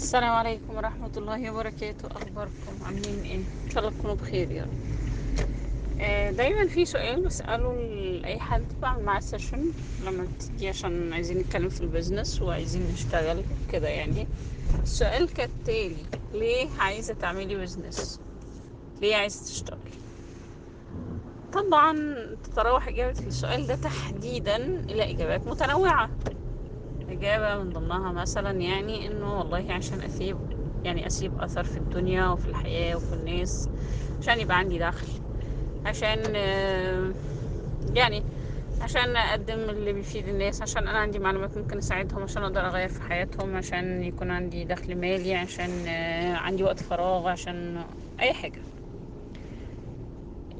السلام عليكم ورحمة الله وبركاته أخباركم عاملين إيه؟ إن شاء الله تكونوا بخير يا آه، دايما في سؤال بسأله لأي حد بعمل معاه session لما تيجي عشان عايزين نتكلم في ال business وعايزين نشتغل كده يعني السؤال كالتالي ليه عايزة تعملي business؟ ليه عايزة تشتغلي؟ طبعا تتراوح إجابة السؤال ده تحديدا إلى إجابات متنوعة إجابة من ضمنها مثلا يعني إنه والله عشان أسيب يعني أسيب أثر في الدنيا وفي الحياة وفي الناس عشان يبقى عندي دخل عشان آه، يعني عشان أقدم اللي بيفيد الناس عشان أنا عندي معلومات ممكن أساعدهم عشان أقدر أغير في حياتهم عشان يكون عندي دخل مالي عشان آه، عندي وقت فراغ عشان أي حاجة.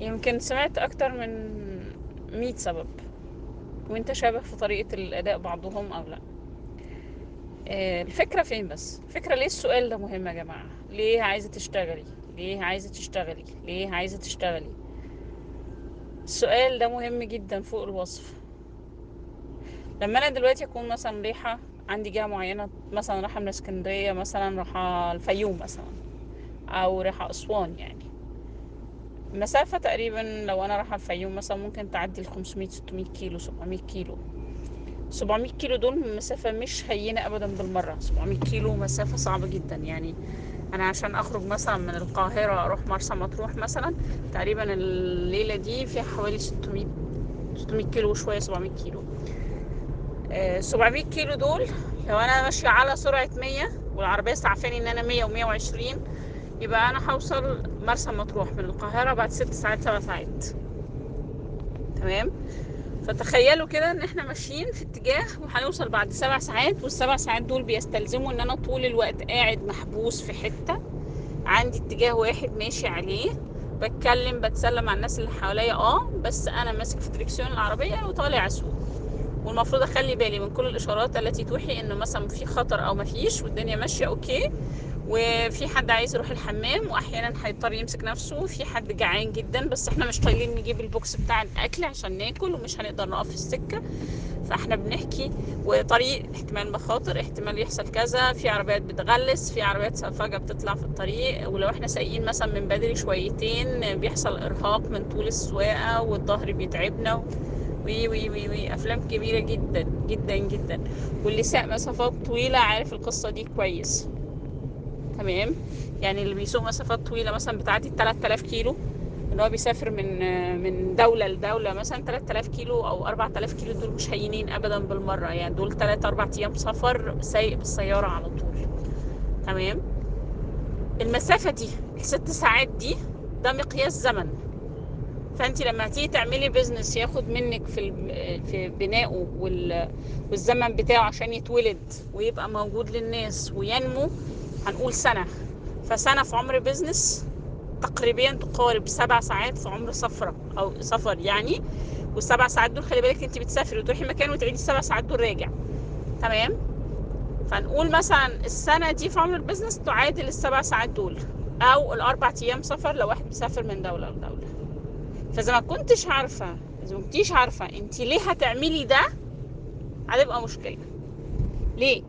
يمكن سمعت أكتر من مية سبب. وأنت شابه في طريقة الأداء بعضهم أو لأ؟ الفكرة فين بس؟ الفكرة ليه السؤال ده مهم يا جماعة؟ ليه عايزة تشتغلي؟ ليه عايزة تشتغلي؟ ليه عايزة تشتغلي؟ السؤال ده مهم جدا فوق الوصف. لما أنا دلوقتي أكون مثلا رايحة عندي جهة معينة مثلا رايحة من اسكندرية مثلا رايحة الفيوم مثلا أو رايحة أسوان يعني. مسافة تقريبا لو أنا رايحة الفيوم مثلا ممكن تعدي ال 500 600 كيلو 700 كيلو. 700 كيلو دول مسافة مش هينة أبدا بالمرة. 700 كيلو مسافة صعبة جدا. يعني أنا عشان أخرج مثلا من القاهرة أروح مرسى مطروح مثلا تقريبا الليلة دي فيها حوالي 600 600 كيلو وشوية 700 كيلو. آه، 700 كيلو دول لو أنا ماشية على سرعة 100 والعربية سعفاني إن أنا 100 و120 يبقى أنا هوصل مرسى مطروح من القاهرة بعد 6 ساعات 7 ساعات. تمام؟ فتخيلوا كده إن إحنا ماشيين في اتجاه وهنوصل بعد سبع ساعات والسبع ساعات دول بيستلزموا إن أنا طول الوقت قاعد محبوس في حتة عندي اتجاه واحد ماشي عليه. بتكلم بتسلم مع الناس اللي حواليا آه بس أنا ماسك في دريكسيون العربية وطالع أسوق. والمفروض أخلي بالي من كل الإشارات التي توحي إنه مثلا في خطر أو مفيش والدنيا ماشية okay. وفي حد عايز يروح الحمام وأحيانا هيضطر يمسك نفسه. في حد جعان جدا بس إحنا مش طايلين نجيب ال box بتاع الأكل عشان ناكل ومش هنقدر نقف في السكة. فإحنا بنحكي وطريق احتمال مخاطر احتمال يحصل كذا. في عربيات بتغلس في عربيات فجأة بتطلع في الطريق. ولو إحنا سايقين مثلا من بدري شويتين بيحصل إرهاق من طول السواقة والظهر بيتعبنا. و و و و. أفلام كبيرة جدا جدا جدا. واللي ساق مسافات طويلة عارف القصة دي كويس. تمام؟ يعني اللي بيسوق مسافات طويلة مثلا بتعدي ال 3000 كيلو إن هو بيسافر من من دولة لدولة مثلا 3000 كيلو أو 4000 كيلو دول مش هينين ابدا بالمرة. يعني دول 3 4 أيام سفر سايق بالسيارة على طول. تمام؟ المسافة دي الست ساعات دي ده مقياس زمن. فأنت لما هتيجي تعملي بيزنس ياخد منك في في بنائه وال- والزمن بتاعه عشان يتولد ويبقى موجود للناس وينمو هنقول سنة. فسنة في عمر business تقريبا تقارب سبع ساعات في عمر سفرة أو سفر يعني. والسبع ساعات دول خلي بالك انت بتسافري وتروحي مكان وتعيدي السبع ساعات دول راجع. تمام؟ فنقول مثلا السنة دي في عمر ال business تعادل السبع ساعات دول أو الأربع أيام سفر لو واحد بيسافر من دولة لدولة. فإذا ما كنتش عارفة إذا ما كنتيش عارفة انت ليه هتعملي ده هتبقى مشكلة. ليه؟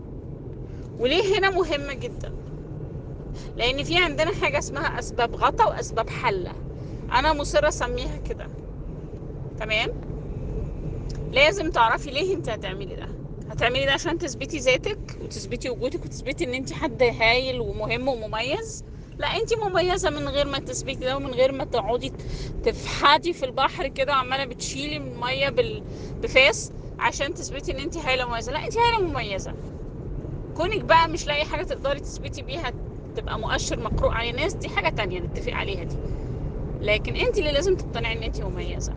وليه هنا مهمة جدا؟ لأن في عندنا حاجة اسمها اسباب غطا واسباب حله. أنا مصره اسميها كده. تمام؟ لازم تعرفي ليه انت هتعملي ده. هتعملي ده عشان تثبتي ذاتك وتثبتي وجودك وتثبتي ان انت حد هايل ومهم ومميز. لا انت مميزة من غير ما تثبتي ده ومن غير ما تقعدي تفحدي في البحر كده وعمالة بتشيلي من الميه. بفاس عشان تثبتي ان انت هايلة مميزه لا انت هايلة مميزه كونك بقى مش لاقي حاجة تقدري تثبتي بيها تبقى مؤشر مقروء على الناس دي حاجة تانية نتفق عليها دي. لكن انت اللي لازم تقتنعي ان انت مميزة.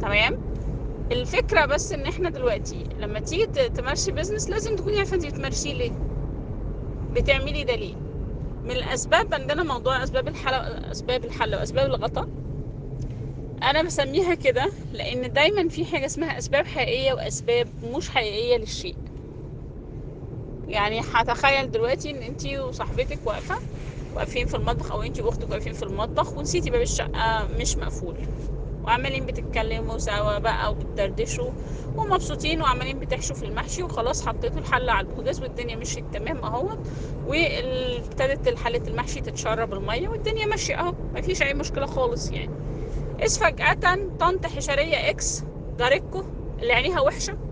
تمام؟ الفكرة بس ان إحنا دلوقتي لما تيجي تمارسي بيزنس لازم تكوني عارفة انت بتمارسيه ليه. بتعملي ده ليه. من الأسباب عندنا موضوع أسباب الحل أسباب الحل وأسباب الغطاء. أنا بسميها كده لأن دايما في حاجة اسمها أسباب حقيقية وأسباب مش حقيقية للشيء. يعني هتخيل دلوقتي إن أنتي وصاحبتك واقفة واقفين في المطبخ أو أنتي وأختك واقفين في المطبخ ونسيتي باب الشقة مش مقفول. وعمالين بتتكلموا سوا بقى وبتدردشوا ومبسوطين وعمالين بتحشوا في المحشي وخلاص حطيتوا الحلة على البوتاجاز والدنيا مشيت تمام أهوت. وابتدت حلة المحشي تتشرب المية والدنيا ماشية أهو مفيش أي مشكلة خالص يعني. إذ فجأة طنط حشرية إكس جارتكو اللي عينيها وحشة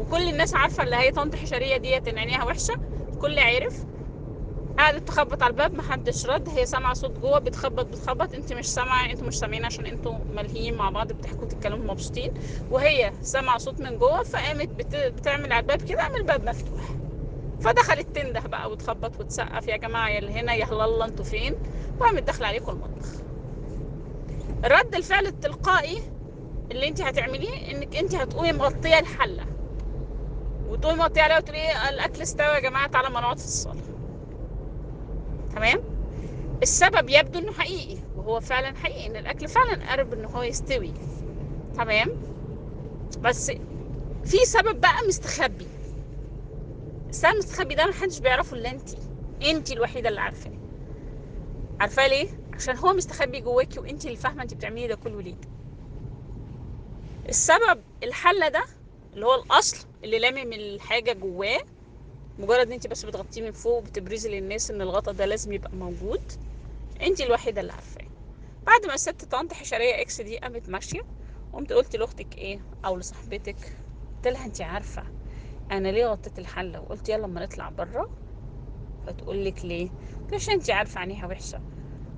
وكل الناس عارفة اللي هي طنط حشرية ديت إن عينيها وحشة الكل عارف. قعدت تخبط على الباب محدش رد هي سامعة صوت جوه بتخبط بتخبط. انت مش سامعة أنتوا مش سامعين عشان أنتوا ملهيين مع بعض بتحكوا تتكلموا مبسوطين. وهي سامعة صوت من جوه فقامت بت... بتعمل على الباب كده قام الباب مفتوح. فدخلت تنده بقى وتخبط وتسقف. يا جماعة يا اللي هنا يا الله أنتوا فين؟ وقامت داخلة عليكم المطبخ. رد الفعل التلقائي اللي انت هتعمليه انك انت هتقومي مغطية الحلة. وتقومي مغطيه عليها وتقولي إيه الأكل استوى يا جماعة تعالى ما نقعد في الصالة. تمام؟ السبب يبدو إنه حقيقي وهو فعلا حقيقي إن الأكل فعلا قرب ان هو يستوي. تمام؟ بس في سبب بقى مستخبي. السبب المستخبي ده محدش بيعرفه إلا انت انت الوحيدة اللي عارفاه. عارفاه ليه؟ عشان هو مستخبي جواكي وانت اللي فاهمة انت بتعملي ده كله ليه. السبب الحله ده اللي هو الأصل اللي لامم الحاجة جواه مجرد إن انت بس بتغطيه من فوق وبتبرزي للناس إن الغطا ده لازم يبقى موجود انت الوحيدة اللي عارفاه. بعد ما الست طنط حشرية إكس دي قامت ماشية قمت قلت لأختك إيه أو لصاحبتك قلت لها انت عارفة أنا ليه غطيت الحلة؟ وقلت يلا أما نطلع بره فتقول لك ليه؟ عشان انت عارفة عينيها وحشة.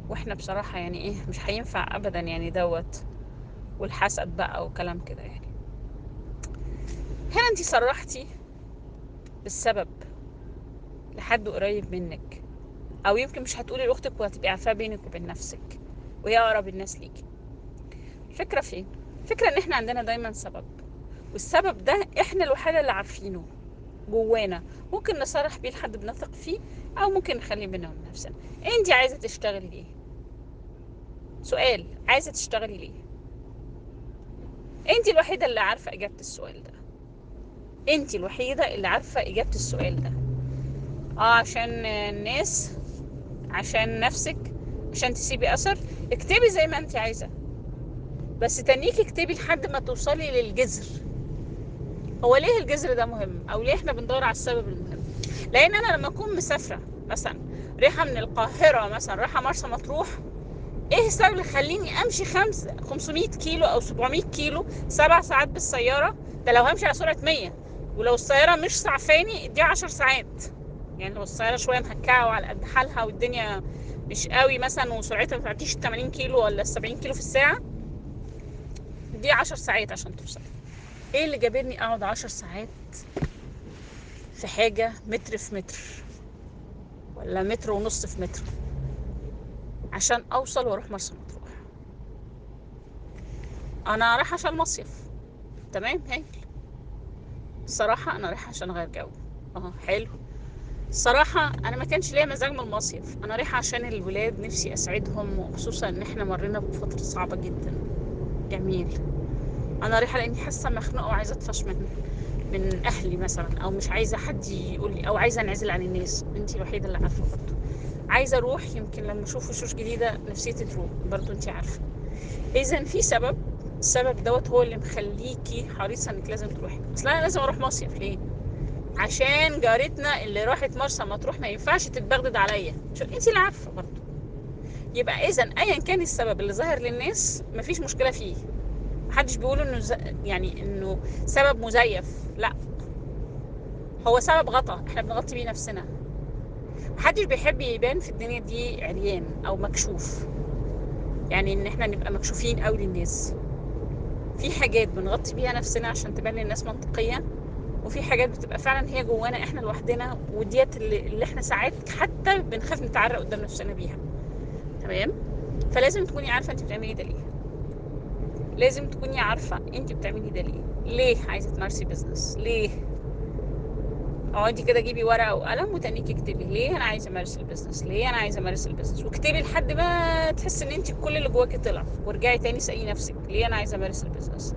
وإحنا بصراحة يعني إيه مش هينفع ابدا يعني دوت والحسد بقى وكلام كده يعني. هنا انت صرحتي بالسبب لحد قريب منك؟ أو يمكن مش هتقولي لأختك وهتبقي عارفاه بينك وبين نفسك وهي أقرب الناس ليكي. الفكرة فين؟ الفكرة إن إحنا عندنا دايما سبب والسبب ده إحنا الوحيدة اللي عارفينه جوانا. ممكن نصرح بيه لحد بنثق فيه أو ممكن نخليه بينا وبين نفسنا. انت عايزة تشتغلي ليه؟ سؤال عايزة تشتغلي ليه؟ انت الوحيدة اللي عارفة إجابة السؤال ده. انت الوحيدة اللي عارفة إجابة السؤال ده. آه عشان الناس عشان نفسك عشان تسيبي أثر. اكتبي زي ما انت عايزة. بس تنيكي اكتبي لحد ما توصلي للجذر. هو ليه الجذر ده مهم؟ أو ليه إحنا بندور على السبب المهم؟ لأن أنا لما أكون مسافرة مثلا رايحة من القاهرة مثلا رايحة مرسى مطروح إيه السبب اللي يخليني أمشي خمس 500 كيلو أو 700 كيلو سبع ساعات بالسيارة؟ ده لو همشي على سرعة 100 ولو السيارة مش سعفاني دي 10 ساعات. يعني لو السيارة شوية مهكعه وعلى قد حالها والدنيا مش قوي مثلا وسرعتها ما تعديش 80 كيلو ولا 70 كيلو في الساعة دي 10 ساعات عشان توصل. إيه اللي جابرني أقعد 10 ساعات في حاجة متر في متر ولا متر ونص في متر عشان أوصل وأروح مرسى مطروح؟ أنا رايحة عشان المصيف. تمام؟ هايل الصراحه أنا رايحة عشان أغير جو. آه حلو. الصراحة أنا ما كانش ليا مزاج من المصيف. أنا رايحة عشان الولاد نفسي أسعدهم وخصوصا إن إحنا مرينا بفترة صعبة جدا. جميل. أنا رايحة لأني حاسة مخنوقة وعايزة أطفش من من أهلي مثلا أو مش عايزة حد يقول لي أو عايزة أنعزل عن الناس. أنتي الوحيدة اللي عارفة برضه. عايزة أروح يمكن لما أشوف وشوش جديدة نفسيتي تروح. برضه أنتي عارفة. إذا في سبب السبب دوت هو اللي مخليكي حريصة إنك لازم تروحي. أصل أنا لازم أروح مصيف ليه؟ عشان جارتنا اللي راحت مرسى مطروح ما ينفعش تتبغدد عليا. عشان انت اللي عارفة برضه. يبقى اذا ايا كان السبب اللي ظاهر للناس مفيش مشكلة فيه. محدش بيقول إنه ز... يعني إنه سبب مزيف. لا. هو سبب غطا. إحنا بنغطي بيه نفسنا. محدش بيحب يبان في الدنيا دي عريان أو مكشوف. يعني إن إحنا نبقى مكشوفين قوي للناس. في حاجات بنغطي بيها نفسنا عشان تبان للناس منطقية وفي حاجات بتبقى فعلا هي جوانا إحنا لوحدنا وديت اللي, اللي إحنا ساعات حتى بنخاف نتعرى قدام نفسنا بيها. تمام؟ فلازم تكوني عارفة انت بتعملي ده ليه. لازم تكوني عارفة انت بتعملي ده ليه. ليه عايزة تمارسي business ليه؟ اقعدي كده جيبي ورقة وقلم وتنك اكتبي ليه أنا عايزة أمارس ال business ليه أنا عايزة أمارس ال business واكتبي لحد ما تحسي إن أنت كل اللي جواكي طلع وارجعي تاني سألي نفسك ليه أنا عايزة أمارس ال business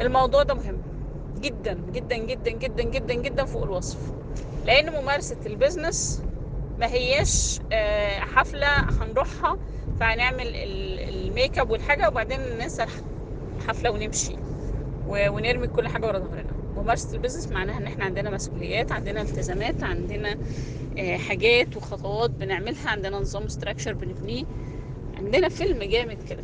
الموضوع ده مهم جدا جدا جدا جدا جدا جدا فوق الوصف. لأن ممارسة ال business ما هياش حفلة هنروحها فهنعمل ال- الميك اب والحاجة وبعدين ننسى الحفله ونمشي ونرمي كل حاجة ورا ظهرنا. ممارسه ال business معناها إن إحنا عندنا مسؤوليات عندنا التزامات عندنا آه، حاجات وخطوات بنعملها عندنا نظام structure بنبنيه. عندنا فيلم جامد كده.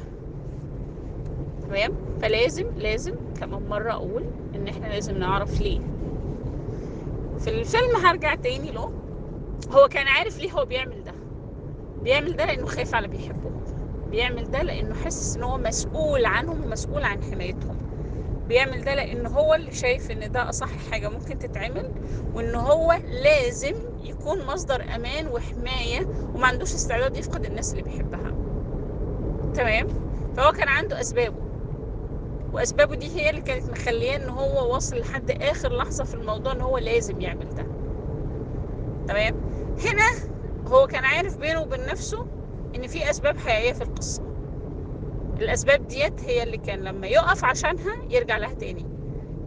تمام؟ فلازم لازم كمان مرة أقول إن إحنا لازم نعرف ليه. في الفيلم هرجع تاني له. هو كان عارف ليه هو بيعمل ده. بيعمل ده لأنه خايف على بيحبهم بيعمل ده لأنه حاسس إن هو مسؤول عنهم ومسؤول عن حمايتهم. بيعمل ده لأن هو اللي شايف إن ده أصح حاجة ممكن تتعمل وإن هو لازم يكون مصدر أمان وحماية وما عندوش استعداد يفقد الناس اللي بيحبها. تمام؟ فهو كان عنده أسبابه. وأسبابه دي هي اللي كانت مخليه إن هو واصل لحد آخر لحظة في الموضوع إن هو لازم يعمل ده. تمام؟ هنا هو كان عارف بينه وبين نفسه إن في أسباب حقيقية في القصة. الأسباب ديت هي اللي كان لما يقف عشانها يرجع لها تاني.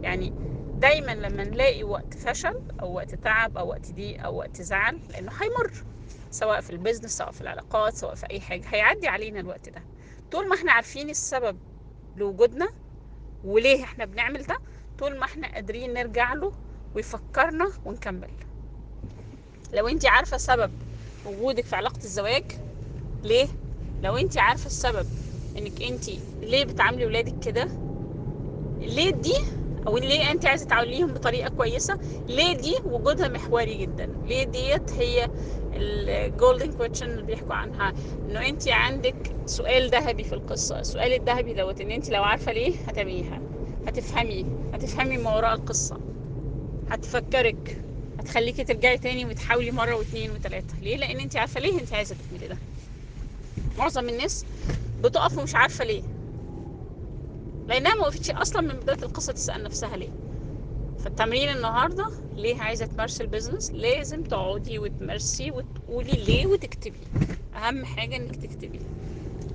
يعني دايما لما نلاقي وقت فشل أو وقت تعب أو وقت ضيق أو وقت زعل لأنه هيمر سواء في البيزنس سواء في العلاقات سواء في أي حاجة هيعدي علينا الوقت ده. طول ما إحنا عارفين السبب لوجودنا وليه إحنا بنعمل ده طول ما إحنا قادرين نرجع له ويفكرنا ونكمل. لو انت عارفة سبب وجودك في علاقة الزواج ليه؟ لو انت عارفة السبب انك انت ليه بتعاملي ولادك كده؟ ليه دي أو ليه انت عايزة تعامليهم بطريقة كويسة؟ ليه دي وجودها محوري جدا؟ ليه ديت هي ال golden question اللي بيحكوا عنها؟ انه انت عندك سؤال ذهبي في القصة. السؤال الذهبي دوت ان انت لو عارفة ليه هتعمليها. هتفهمي. هتفهمي ما وراء القصة. هتفكرك. هتخليكي ترجعي تاني وتحاولي مرة واثنين وثلاثه ليه؟ لأن انت عارفة ليه انت عايزة تعملي ده. معظم الناس بتقف ومش عارفة ليه. لأنها ما وقفتش أصلا من بداية القصة تسأل نفسها ليه. فالتمرين النهارده ليه عايزة تمارسي البيزنس لازم تقعدي وتمارسي وتقولي ليه وتكتبي. أهم حاجة إنك تكتبي.